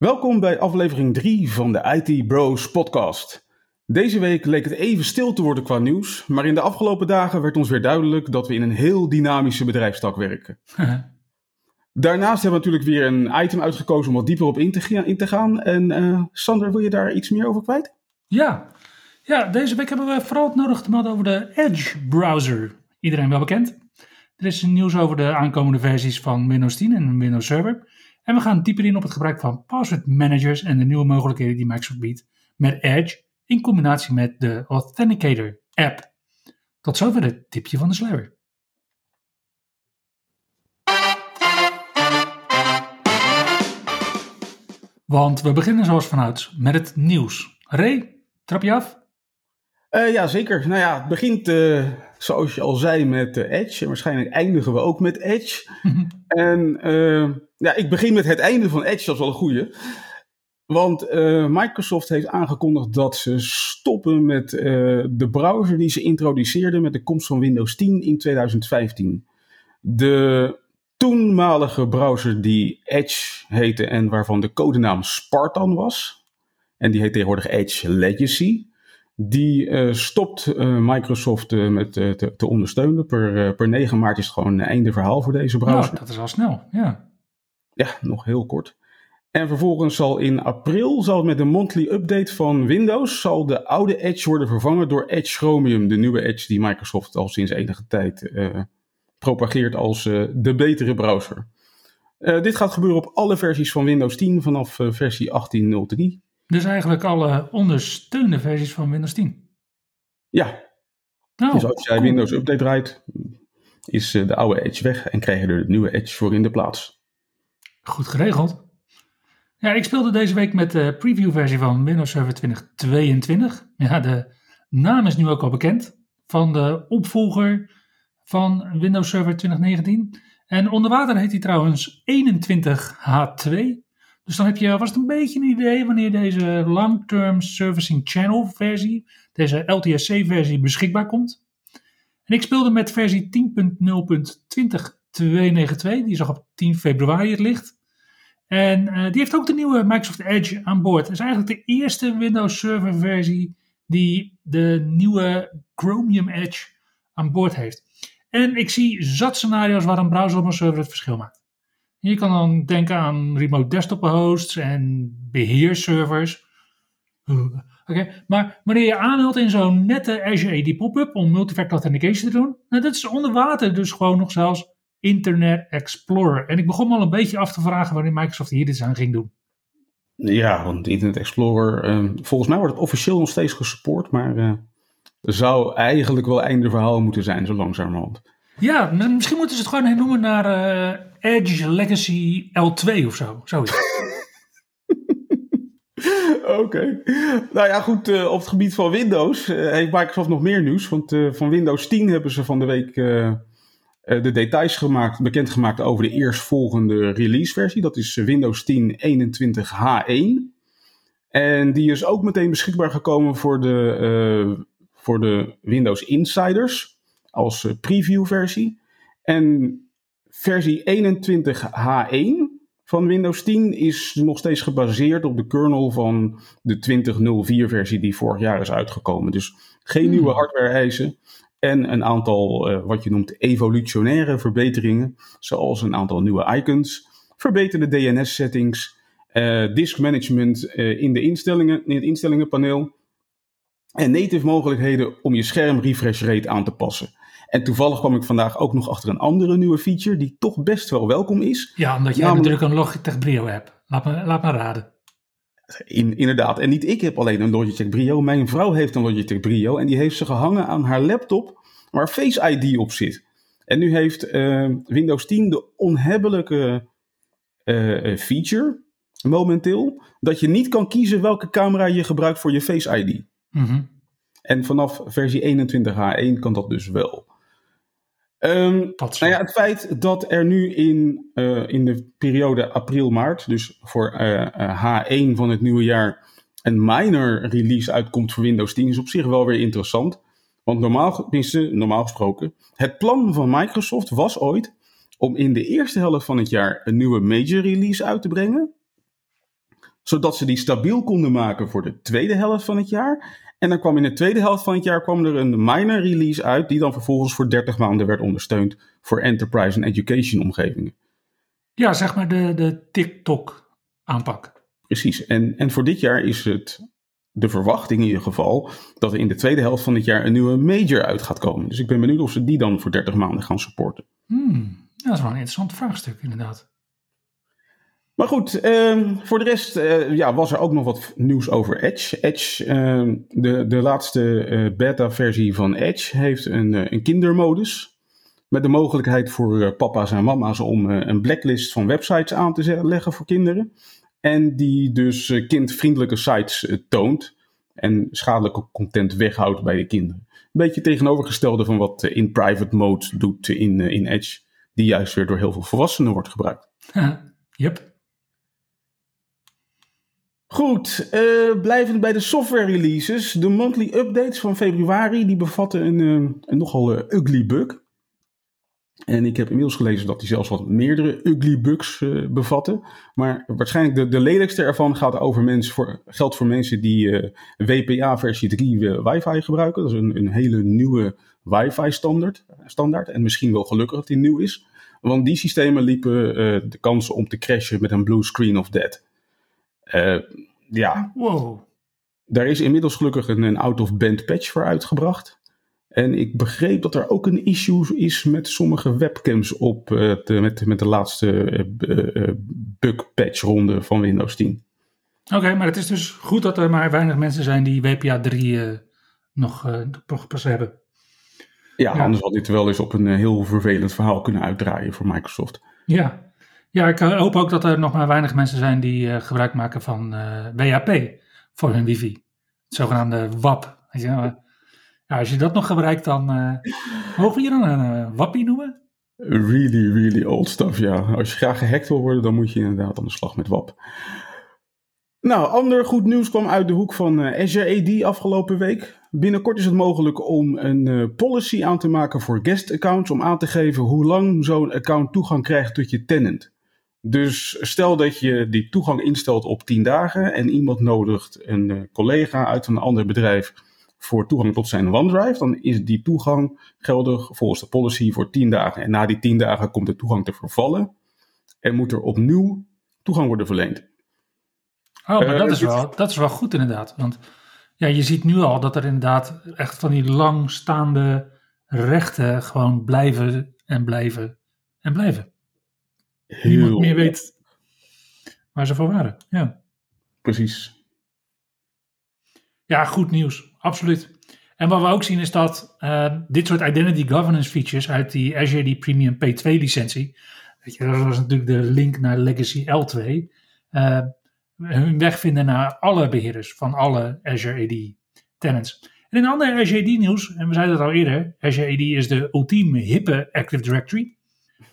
Welkom bij aflevering 3 van de IT Bros podcast. Deze week leek het even stil te worden qua nieuws, maar in de afgelopen dagen werd ons weer duidelijk dat we in een heel dynamische bedrijfstak werken. Daarnaast hebben we natuurlijk weer een item uitgekozen om wat dieper op in te, in te gaan. En uh, Sander, wil je daar iets meer over kwijt? Ja. ja, deze week hebben we vooral het nodig te melden over de Edge browser. Iedereen wel bekend. Er is nieuws over de aankomende versies van Windows 10 en Windows Server. En we gaan dieper in op het gebruik van password managers en de nieuwe mogelijkheden die Microsoft biedt met Edge in combinatie met de Authenticator app. Tot zover het tipje van de sluier. Want we beginnen zoals vanouds met het nieuws. Ray, trap je af? Uh, ja, zeker. Nou ja, het begint uh, zoals je al zei met uh, Edge. En waarschijnlijk eindigen we ook met Edge. en ja, ik begin met het einde van Edge, dat is wel een goede. Want Microsoft heeft aangekondigd dat ze stoppen met de browser die ze introduceerden met de komst van Windows 10 in 2015. De toenmalige browser die Edge heette en waarvan de codenaam Spartan was. En die heet tegenwoordig Edge Legacy. Die uh, stopt uh, Microsoft uh, met te, te, ondersteunen. Per, per 9 maart is het gewoon een einde verhaal voor deze browser. Nou, dat is al snel, ja. Ja, nog heel kort. En vervolgens zal in april, zal met de monthly update van Windows, zal de oude Edge worden vervangen door Edge Chromium, de nieuwe Edge die Microsoft al sinds enige tijd propageert als de betere browser. dit gaat gebeuren op alle versies van Windows 10 vanaf versie 18.03. Dus eigenlijk alle ondersteunde versies van Windows 10. Ja. Nou, dus als jij Windows Update draait, is eh, de oude Edge weg en krijg je er de nieuwe Edge voor in de plaats. Goed geregeld. Ja, ik speelde deze week met de preview-versie van Windows Server 2022. Ja, de naam is nu ook al bekend van de opvolger van Windows Server 2019. En onder water heet hij trouwens 21H2. Dus dan heb je vast een beetje een idee wanneer deze Long-Term Servicing Channel versie, deze LTSC versie beschikbaar komt. En ik speelde met versie 10.0.20.292, die zag op 10 februari het licht. En uh, die heeft ook de nieuwe Microsoft Edge aan boord. Het is eigenlijk de eerste Windows Server versie die de nieuwe Chromium Edge aan boord heeft. En ik zie zat scenario's waar een browser op een server het verschil maakt. Je kan dan denken aan remote desktop hosts en beheerservers. Oké, maar wanneer je aanhoudt in zo'n nette Azure AD pop-up om multifactor authentication te doen, nou, dat is onder water dus gewoon nog zelfs Internet Explorer. En ik begon al een beetje af te vragen wanneer Microsoft hier dit aan ging doen. Ja, want Internet Explorer, uh, volgens mij wordt het officieel nog steeds gesupport, maar uh, zou eigenlijk wel einde verhaal moeten zijn, zo langzamerhand. Ja, misschien moeten ze het gewoon noemen naar uh, Edge Legacy L2 of zo. Zoiets. Oké. Nou ja, goed. Uh, op het gebied van Windows uh, heeft Microsoft nog meer nieuws. Want van Windows 10 hebben ze van de week de details gemaakt, bekendgemaakt over de eerstvolgende releaseversie. Dat is Windows 10 21H1. En die is ook meteen beschikbaar gekomen voor de, voor de Windows Insiders als previewversie. En versie 21H1 van Windows 10 is nog steeds gebaseerd op de kernel van de 2004 versie die vorig jaar is uitgekomen. Dus geen hmm. nieuwe hardware eisen en een aantal uh, wat je noemt evolutionaire verbeteringen, zoals een aantal nieuwe icons, verbeterde DNS settings, uh, disk management uh, in, de instellingen, in het instellingenpaneel en native mogelijkheden om je scherm refresh rate aan te passen. En toevallig kwam ik vandaag ook nog achter een andere nieuwe feature die toch best wel welkom is. Ja, omdat jij namelijk... natuurlijk een Logitech Brio hebt. Laat me, laat me raden. In, inderdaad. En niet ik heb alleen een Logitech Brio. Mijn vrouw heeft een Logitech Brio. En die heeft ze gehangen aan haar laptop waar Face ID op zit. En nu heeft uh, Windows 10 de onhebbelijke uh, feature momenteel dat je niet kan kiezen welke camera je gebruikt voor je Face ID. Mhm. En vanaf versie 21H1 kan dat dus wel. Ehm, nou ja, het feit dat er nu in, eh, in de periode april-maart, dus voor eh, eh, H1 van het nieuwe jaar, een minor release uitkomt voor Windows 10 is op zich wel weer interessant. Want normaal, normaal gesproken, het plan van Microsoft was ooit om in de eerste helft van het jaar een nieuwe major release uit te brengen. Zodat ze die stabiel konden maken voor de tweede helft van het jaar. En dan kwam in de tweede helft van het jaar kwam er een minor release uit, die dan vervolgens voor 30 maanden werd ondersteund voor enterprise en education omgevingen. Ja, zeg maar de, de TikTok aanpak. Precies. En, en voor dit jaar is het de verwachting in ieder geval dat er in de tweede helft van het jaar een nieuwe major uit gaat komen. Dus ik ben benieuwd of ze die dan voor 30 maanden gaan supporten. Hmm, dat is wel een interessant vraagstuk inderdaad. Maar goed, ehm, voor de rest eh, ja, was er ook nog wat nieuws over Edge. Edge, ehm, de, de laatste eh, beta-versie van Edge, heeft een, eh, een kindermodus. Met de mogelijkheid voor papa's en mama's om een blacklist van websites aan te leggen voor kinderen. En die dus kindvriendelijke sites toont. En schadelijke content weghoudt bij de kinderen. Een beetje tegenovergestelde van wat in private mode doet in, in Edge. Die juist weer door heel veel volwassenen wordt gebruikt. yep. Goed, eh blijvend bij de software releases. De monthly updates van februari die bevatten een, eh, een nogal eh, ugly bug. En ik heb inmiddels gelezen dat die zelfs wat meerdere ugly bugs eh, bevatten. Maar waarschijnlijk de, de lelijkste ervan gaat over mensen voor, geldt voor mensen die WPA versie 3 eh, wifi gebruiken. Dat is een, een hele nieuwe wifi standaard, standaard. En misschien wel gelukkig dat die nieuw is. Want die systemen liepen de kans om te crashen met een blue screen of death. Eh, ja, Wow. daar is inmiddels gelukkig een, een out-of-band patch voor uitgebracht. En ik begreep dat er ook een issue is met sommige webcams op eh, de, met, met de laatste eh, bug patch ronde van Windows 10. Oké, maar het is dus goed dat er maar weinig mensen zijn die WPA 3 eh, nog, pas hebben. Ja, Ja. anders had dit wel eens op een heel vervelend verhaal kunnen uitdraaien voor Microsoft. Ja. Ja, ik eh, hoop ook dat er nog maar weinig mensen zijn die eh, gebruik maken van eh, WAP voor hun wifi. Het zogenaamde WAP. Ja, als je dat nog gebruikt, dan mogen we je dan een wappie noemen? Really, really old stuff, ja. Als je graag gehackt wil worden, dan moet je inderdaad aan de slag met WAP. Nou, ander goed nieuws kwam uit de hoek van Azure AD afgelopen week. Binnenkort is het mogelijk om een policy aan te maken voor guest accounts om aan te geven hoe lang zo'n account toegang krijgt tot je tenant. Dus stel dat je die toegang instelt op 10 dagen en iemand nodigt een eh, collega uit een ander bedrijf voor toegang tot zijn OneDrive, dan is die toegang geldig volgens de policy voor 10 dagen. En na die 10 dagen komt de toegang te vervallen en moet er opnieuw toegang worden verleend. Oh, maar Eh, dat, is wel, dat is wel goed inderdaad. Want ja, je ziet nu al dat er inderdaad echt van die langstaande rechten gewoon blijven en blijven en blijven. Niemand meer weet waar ze voor waren. Ja. Precies. ja, goed nieuws. Absoluut. En wat we ook zien is dat eh, dit soort identity governance features uit die Azure AD Premium P2 licentie, weet je, dat was natuurlijk de link naar Legacy L2, eh, hun weg vinden naar alle beheerders van alle Azure AD tenants. En in andere Azure AD nieuws, en we zeiden het al eerder, Azure AD is de ultieme hippe Active Directory.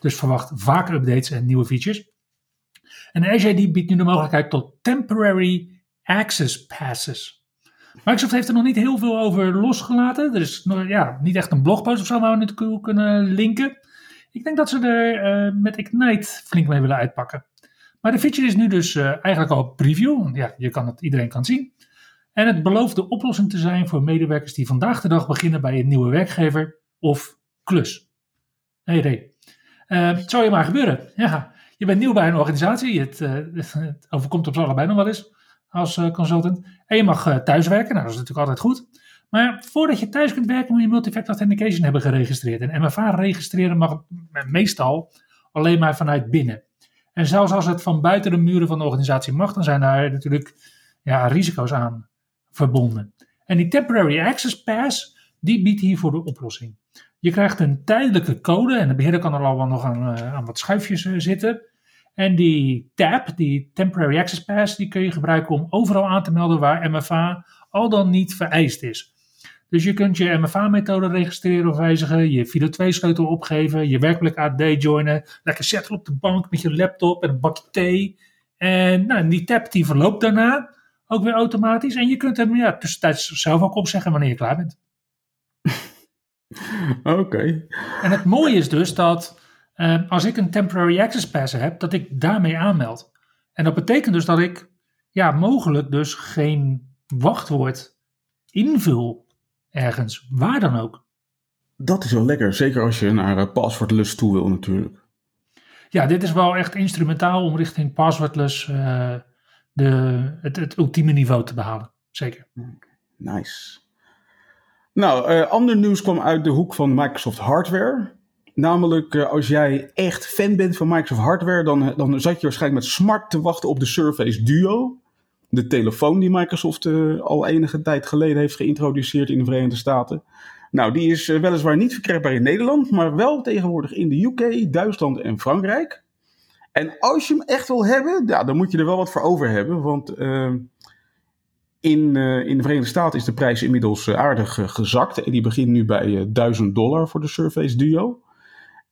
Dus verwacht vaak updates en nieuwe features. En Azure biedt nu de mogelijkheid tot temporary access passes. Microsoft heeft er nog niet heel veel over losgelaten. Er is ja, niet echt een blogpost of zo waar we naartoe kunnen linken. Ik denk dat ze er eh, met Ignite flink mee willen uitpakken. Maar de feature is nu dus eh, eigenlijk al preview. Ja, je kan het, iedereen kan het zien. En het belooft de oplossing te zijn voor medewerkers die vandaag de dag beginnen bij een nieuwe werkgever of klus. Hey Ray. Eh, het zou je maar gebeuren. Ja, je bent nieuw bij een organisatie. Het, eh, het overkomt ons allebei nog wel eens als eh, consultant. En je mag thuiswerken. Nou, dat is natuurlijk altijd goed. Maar voordat je thuis kunt werken, moet je multifactor authentication hebben geregistreerd. En MFA registreren mag meestal alleen maar vanuit binnen. En zelfs als het van buiten de muren van de organisatie mag, dan zijn daar natuurlijk ja, risico's aan verbonden. En die Temporary Access Pass, die biedt hiervoor de oplossing. Je krijgt een tijdelijke code en de beheerder kan er al wel nog aan, uh, aan wat schuifjes uh, zitten. En die tab, die Temporary Access Pass, die kun je gebruiken om overal aan te melden waar MFA al dan niet vereist is. Dus je kunt je MFA-methode registreren of wijzigen, je Fido2-sleutel opgeven, je werkelijk AD joinen, lekker zetten op de bank met je laptop en een bakje thee. En nou, die tab die verloopt daarna ook weer automatisch. En je kunt hem ja, tussentijds zelf ook opzeggen wanneer je klaar bent. Oké. En het mooie is dus dat uh, als ik een temporary access pass heb, dat ik daarmee aanmeld. En dat betekent dus dat ik ja, mogelijk dus geen wachtwoord invul ergens, waar dan ook. Dat is wel lekker, zeker als je naar uh, passwordless toe wil natuurlijk. Ja, dit is wel echt instrumentaal om richting passwordless uh, de, het, het ultieme niveau te behalen. Zeker. Nice. Nou, uh, ander nieuws kwam uit de hoek van Microsoft Hardware. Namelijk, uh, als jij echt fan bent van Microsoft Hardware, dan, dan zat je waarschijnlijk met smart te wachten op de Surface Duo. De telefoon die Microsoft al enige tijd geleden heeft geïntroduceerd in de Verenigde Staten. Nou, die is weliswaar niet verkrijgbaar in Nederland, maar wel tegenwoordig in de UK, Duitsland en Frankrijk. En als je hem echt wil hebben, ja, dan moet je er wel wat voor over hebben. Want in, uh, in de Verenigde Staten is de prijs inmiddels uh, aardig uh, gezakt. En die begint nu bij 1000 dollar voor de Surface Duo.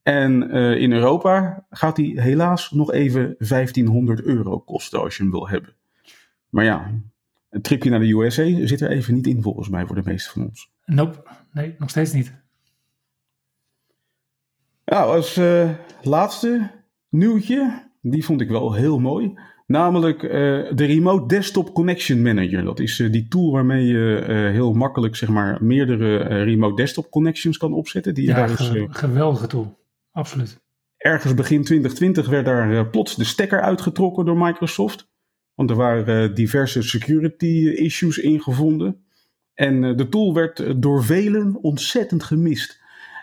En in Europa gaat die helaas nog even 1500 euro kosten als je hem wil hebben. Maar ja, een tripje naar de USA zit er even niet in volgens mij voor de meeste van ons. Nope, nee, nog steeds niet. Nou, als laatste nieuwtje, die vond ik wel heel mooi. Namelijk uh, de Remote Desktop Connection Manager. Dat is uh, die tool waarmee je uh, heel makkelijk zeg maar, meerdere Remote Desktop Connections kan opzetten. Die ja, daar ge geweldige tool. Absoluut. Ergens begin 2020 werd daar plots de stekker uitgetrokken door Microsoft. Want er waren diverse security issues ingevonden. En de tool werd door velen ontzettend gemist.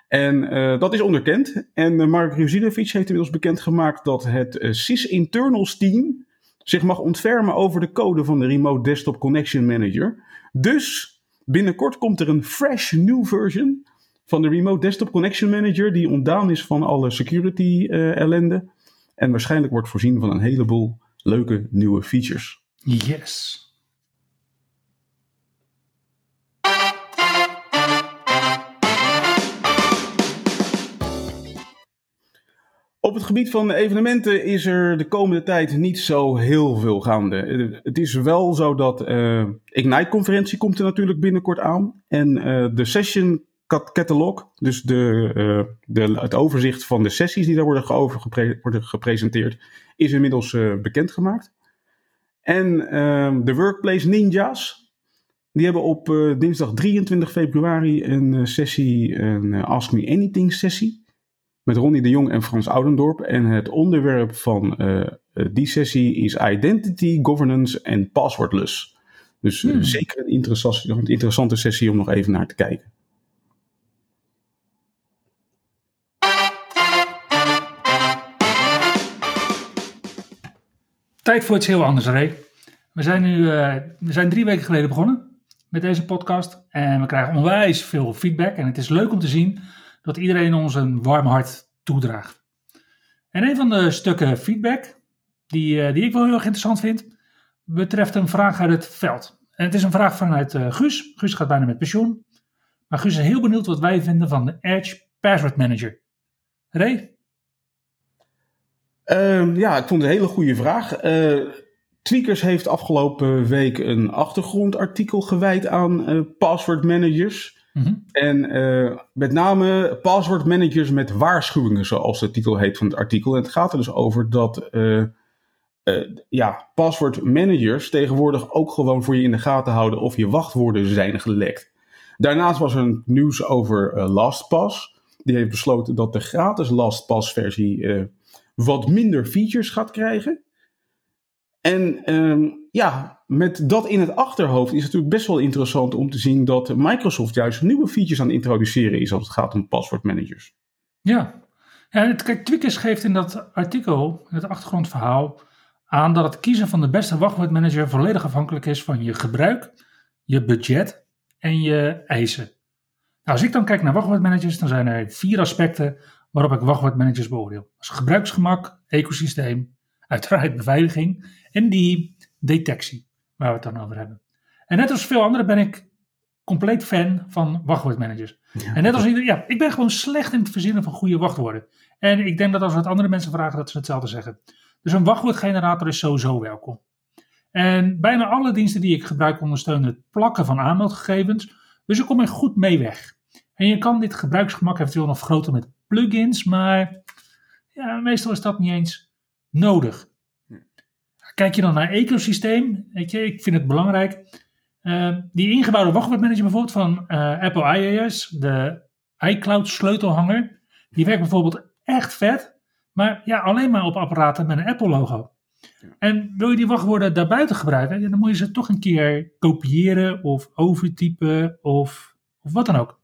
En dat is onderkend. En Mark Ruzilovic heeft inmiddels bekendgemaakt dat het SysInternals Internals team zich mag ontfermen over de code van de Remote Desktop Connection Manager. Dus binnenkort komt er een fresh new version van de Remote Desktop Connection Manager, die ontdaan is van alle security uh, ellende. En waarschijnlijk wordt voorzien van een heleboel leuke nieuwe features. Yes. Op het gebied van evenementen is er de komende tijd niet zo heel veel gaande. Het is wel zo dat uh, Ignite-conferentie komt er natuurlijk binnenkort aan. En uh, de Session Catalog, dus de, de, het overzicht van de sessies die daar worden, worden gepresenteerd, is inmiddels bekendgemaakt. En de Workplace Ninjas, die hebben op dinsdag 23 februari een sessie, een Ask Me Anything sessie met Ronnie de Jong en Frans Oudendorp. En het onderwerp van uh, die sessie is Identity, Governance en Passwordless. Dus hmm. zeker een interessante, interessante sessie om nog even naar te kijken. Tijd voor iets heel anders, Ray. We zijn nu uh, we zijn drie weken geleden begonnen met deze podcast. En we krijgen onwijs veel feedback. En het is leuk om te zien dat iedereen ons een warm hart toedraagt. En een van de stukken feedback, die, uh, die ik wel heel erg interessant vind, betreft een vraag uit het veld. En het is een vraag vanuit uh, Guus. Guus gaat bijna met pensioen. Maar Guus is heel benieuwd wat wij vinden van de Edge Password Manager. Ray? Uh, ja, ik vond het een hele goede vraag. Uh, Tweakers heeft afgelopen week een achtergrondartikel gewijd aan password managers. -hmm. En uh, met name password managers met waarschuwingen, zoals de titel heet van het artikel. En het gaat er dus over dat uh, uh, ja, password managers tegenwoordig ook gewoon voor je in de gaten houden of je wachtwoorden zijn gelekt. Daarnaast was er nieuws over LastPass. Die heeft besloten dat de gratis LastPass versie wat minder features gaat krijgen. En um, ja, met dat in het achterhoofd is het natuurlijk best wel interessant om te zien dat Microsoft juist nieuwe features aan het introduceren is als het gaat om passwordmanagers. Ja, kijk, Twickers geeft in dat artikel, in het achtergrondverhaal, aan dat het kiezen van de beste wachtwoordmanager volledig afhankelijk is van je gebruik, je budget en je eisen. Nou, als ik dan kijk naar wachtwoordmanagers, dan zijn er vier aspecten waarop ik wachtwoordmanagers beoordeel. Gebruiksgemak, ecosysteem, uiteraard beveiliging en die detectie, waar we het dan over hebben. En net als veel anderen ben ik compleet fan van wachtwoordmanagers. en net als iedereen, ja, ik ben gewoon slecht in het verzinnen van goede wachtwoorden. En ik denk dat als we het andere mensen vragen, dat ze hetzelfde zeggen. Dus een wachtwoordgenerator is sowieso welkom. En bijna alle diensten die ik gebruik ondersteunen het plakken van aanmeldgegevens. Dus ik kom er goed mee weg. En je kan dit gebruiksgemak eventueel nog vergroten met plugins, maar ja, meestal is dat niet eens nodig. Kijk je dan naar ecosysteem, weet je, ik vind het belangrijk. Uh, die ingebouwde wachtwoordmanager bijvoorbeeld van uh, Apple iOS, de iCloud sleutelhanger, die werkt bijvoorbeeld echt vet, maar ja, alleen maar op apparaten met een Apple logo. En wil je die wachtwoorden daarbuiten gebruiken, dan moet je ze toch een keer kopiëren of overtypen of, of wat dan ook.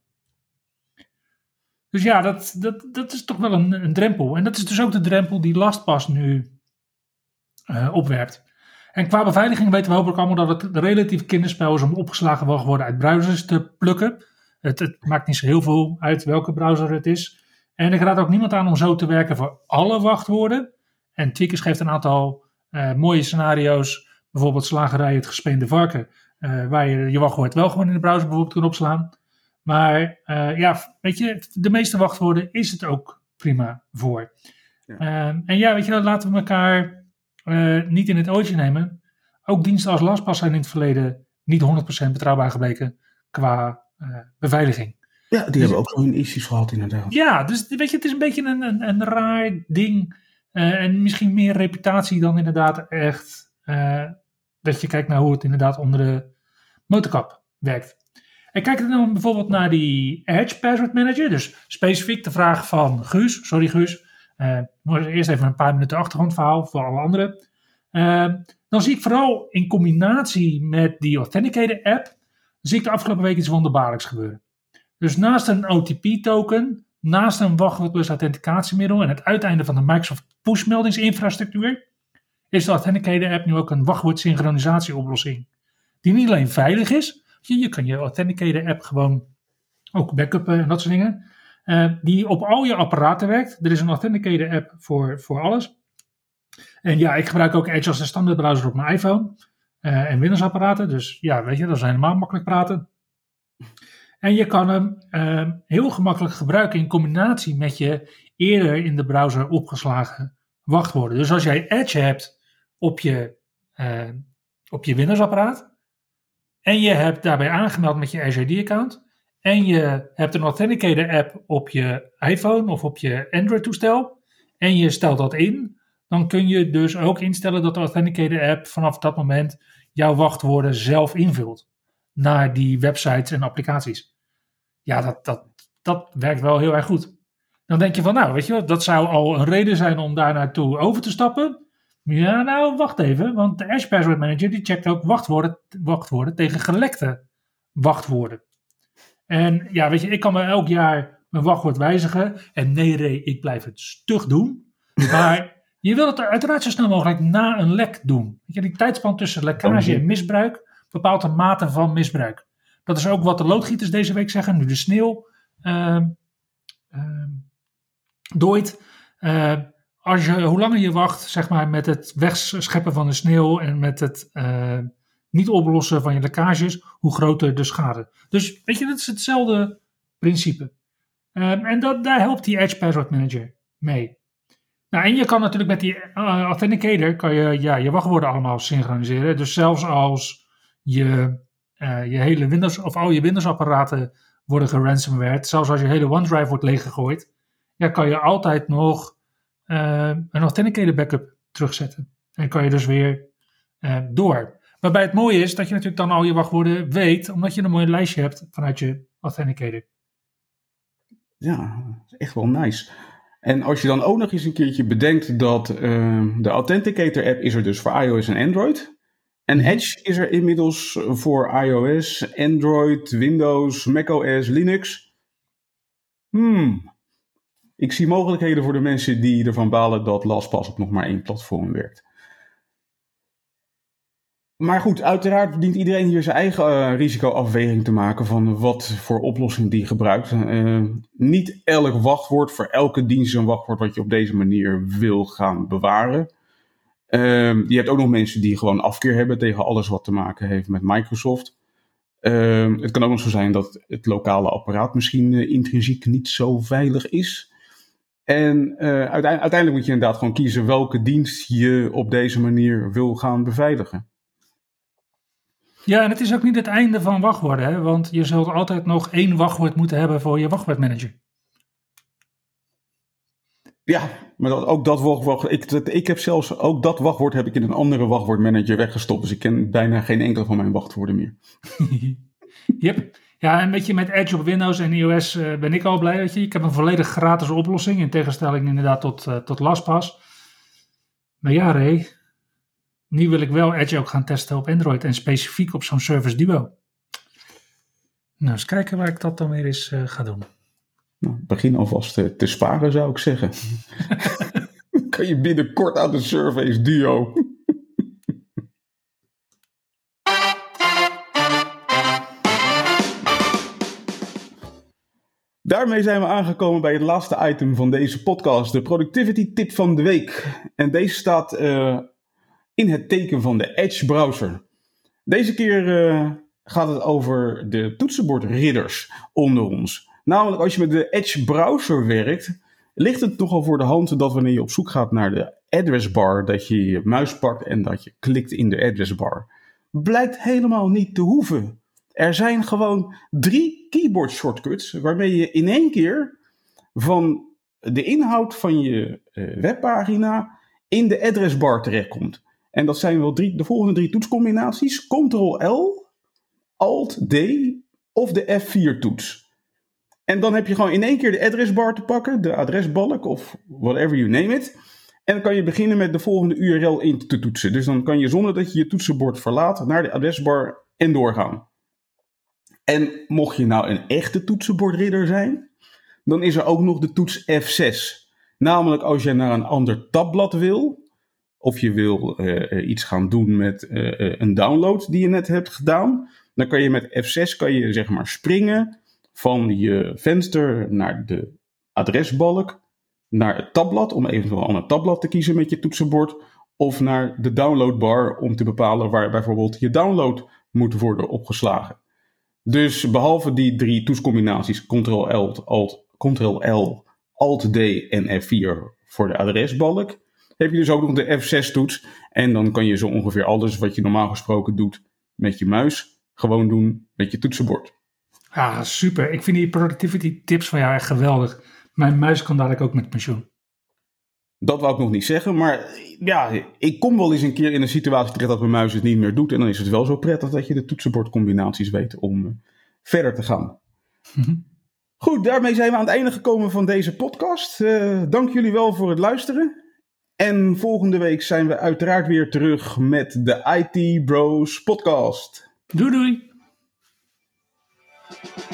Dus ja, dat, dat, dat is toch wel een, een drempel. En dat is dus ook de drempel die LastPass nu uh, opwerpt. En qua beveiliging weten we hopelijk allemaal dat het relatief kinderspel is om opgeslagen wachtwoorden uit browsers te plukken. Het, het, maakt niet zo heel veel uit welke browser het is. En ik raad ook niemand aan om zo te werken voor alle wachtwoorden. En Tweakers geeft een aantal uh, mooie scenario's. Bijvoorbeeld slagerij het gespeende varken. Uh, waar je je wachtwoord wel gewoon in de browser bijvoorbeeld kunt opslaan. Maar uh, ja, weet je, de meeste wachtwoorden is het ook prima voor. Ja. Ehm, en ja, weet je, dan laten we elkaar niet in het ootje nemen. Ook diensten als LastPass zijn in het verleden niet 100% betrouwbaar gebleken qua beveiliging. Ja, die dus, hebben ook hun issues gehad inderdaad. Ja, dus weet je, het is een beetje een, een, een raar ding uh, en misschien meer reputatie dan inderdaad echt dat je kijkt naar hoe het inderdaad onder de motorkap werkt. En kijk dan bijvoorbeeld naar die Edge Password Manager. Dus specifiek de vraag van Guus. Sorry Guus. Uh, eerst even een paar minuten achtergrondverhaal voor alle anderen. dan zie ik vooral in combinatie met die Authenticator app. Zie ik de afgelopen week iets wonderbaarlijks gebeuren. Dus naast een OTP-token Naast een wachtwoordless authenticatiemiddel en het uiteinde van de Microsoft pushmeldingsinfrastructuur is de Authenticator app nu ook een wachtwoordsynchronisatieoplossing. Die niet alleen veilig is, je kan je Authenticator app gewoon ook backuppen en dat soort dingen. Uh, die op al je apparaten werkt. Er is een Authenticator app voor, voor alles. En ja, ik gebruik ook Edge als een standaard browser op mijn iPhone uh, en Windows apparaten. Dus ja, weet je, dat is helemaal makkelijk praten. En je kan hem uh, heel gemakkelijk gebruiken in combinatie met je eerder in de browser opgeslagen wachtwoorden. Dus als jij Edge hebt op je, uh, op je Windows-apparaat en je hebt daarbij aangemeld met je Azure account en je hebt een Authenticator-app op je iPhone of op je Android-toestel en je stelt dat in, dan kun je dus ook instellen dat de Authenticator-app vanaf dat moment jouw wachtwoorden zelf invult naar die websites en applicaties. Ja, dat, dat, dat werkt wel heel erg goed. Dan denk je van, nou, weet je wat, dat zou al een reden zijn om daar naartoe over te stappen. Ja, nou, wacht even, want de Ash Password Manager die checkt ook wachtwoorden, wachtwoorden tegen gelekte wachtwoorden. En ja, weet je, ik kan me elk jaar mijn wachtwoord wijzigen. En nee, Ray, ik blijf het stug doen. Maar je wilt het uiteraard zo snel mogelijk na een lek doen. Weet je, die tijdspan tussen lekkage en misbruik bepaalt de mate van misbruik. Dat is ook wat de loodgieters deze week zeggen, nu de sneeuw uh, uh, dooit. Uh, als je, hoe langer je wacht, zeg maar, met het wegscheppen van de sneeuw en met het uh, niet oplossen van je lekkages, hoe groter de schade. Dus weet je, dat is hetzelfde principe. Um, en dat, daar helpt die Edge Password Manager mee. Nou, en je kan natuurlijk met die uh, Authenticator kan je, ja, je wachtwoorden allemaal synchroniseren. Dus zelfs als je, uh, je hele Windows of al je Windows-apparaten worden geransomware, zelfs als je hele OneDrive wordt leeggegooid, ja, kan je altijd nog uh, een Authenticator backup terugzetten. En kan je dus weer door. Waarbij het mooie is dat je natuurlijk dan al je wachtwoorden weet, omdat je een mooi lijstje hebt vanuit je Authenticator. Ja, echt wel nice. En als je dan ook nog eens een keertje bedenkt dat uh, de Authenticator app is er dus voor iOS en Android. En mhm. Edge is er inmiddels voor iOS, Android, Windows, macOS, Linux. Hmm. Ik zie mogelijkheden voor de mensen die ervan balen dat LastPass op nog maar één platform werkt. Maar goed, uiteraard dient iedereen hier zijn eigen uh, risicoafweging te maken van wat voor oplossing die gebruikt. Uh, niet elk wachtwoord voor elke dienst een wachtwoord wat je op deze manier wil gaan bewaren. Ehm, je hebt ook nog mensen die gewoon afkeer hebben tegen alles wat te maken heeft met Microsoft. Het kan ook nog zo zijn dat het lokale apparaat misschien intrinsiek niet zo veilig is. En uiteindelijk moet je inderdaad gewoon kiezen welke dienst je op deze manier wil gaan beveiligen. Ja, en het is ook niet het einde van wachtwoorden, hè? want je zult altijd nog één wachtwoord moeten hebben voor je wachtwoordmanager. Ja, maar dat, ook dat wachtwoord, ik, ik heb zelfs ook dat wachtwoord heb ik in een andere wachtwoordmanager weggestopt. Dus ik ken bijna geen enkel van mijn wachtwoorden meer. yep. Ja, en weet je, met Edge op Windows en iOS uh, ben ik al blij. Weet je. Ik heb een volledig gratis oplossing, in tegenstelling inderdaad tot, uh, tot LastPass. Maar ja, Ray, nu wil ik wel Edge ook gaan testen op Android en specifiek op zo'n Service Duo. Nou, eens kijken waar ik dat dan weer eens uh, ga doen. Nou, begin alvast te, te sparen, zou ik zeggen. kan je binnenkort aan de Surface Duo. Daarmee zijn we aangekomen bij het laatste item van deze podcast, de productivity tip van de week. En deze staat uh, in het teken van de Edge browser. Deze keer uh, gaat het over de toetsenbordridders onder ons. Namelijk als je met de Edge browser werkt, ligt het nogal voor de hand dat wanneer je op zoek gaat naar de addressbar, dat je je muis pakt en dat je klikt in de addressbar. Blijkt helemaal niet te hoeven. Er zijn gewoon drie keyboard shortcuts waarmee je in één keer van de inhoud van je uh, webpagina in de addressbar terechtkomt. En dat zijn wel drie, de volgende drie toetscombinaties: Ctrl-L, Alt-D of de F4-toets. En dan heb je gewoon in één keer de addressbar te pakken, de adresbalk of whatever you name it. En dan kan je beginnen met de volgende URL in te toetsen. Dus dan kan je zonder dat je je toetsenbord verlaat naar de adresbar en doorgaan. En mocht je nou een echte toetsenbordridder zijn, dan is er ook nog de toets F6. Namelijk als je naar een ander tabblad wil, of je wil uh, iets gaan doen met uh, een download die je net hebt gedaan, dan kan je met F6 kan je zeg maar springen van je venster naar de adresbalk, naar het tabblad om eventueel een ander tabblad te kiezen met je toetsenbord, of naar de downloadbar om te bepalen waar bijvoorbeeld je download moet worden opgeslagen. Dus behalve die drie toetscombinaties Ctrl-L, Alt, Ctrl-L, Alt-D en F4 voor de adresbalk, heb je dus ook nog de F6-toets. En dan kan je zo ongeveer alles wat je normaal gesproken doet met je muis, gewoon doen met je toetsenbord. Ah, super. Ik vind die productivity tips van jou echt geweldig. Mijn muis kan dadelijk ook met pensioen. Dat wou ik nog niet zeggen, maar ja, ik kom wel eens een keer in een situatie terecht dat mijn muis het niet meer doet. En dan is het wel zo prettig dat je de toetsenbordcombinaties weet om uh, verder te gaan. Mm-hmm. Goed, daarmee zijn we aan het einde gekomen van deze podcast. Uh, dank jullie wel voor het luisteren. En volgende week zijn we uiteraard weer terug met de IT Bros podcast. Doei doei!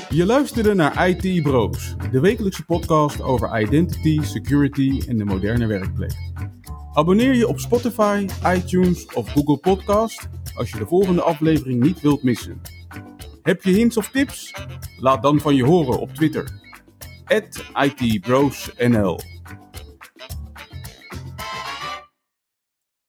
Je luisterde naar IT Bros, de wekelijkse podcast over identity, security en de moderne werkplek. Abonneer je op Spotify, iTunes of Google Podcast als je de volgende aflevering niet wilt missen. Heb je hints of tips? Laat dan van je horen op Twitter. @itbrosnl.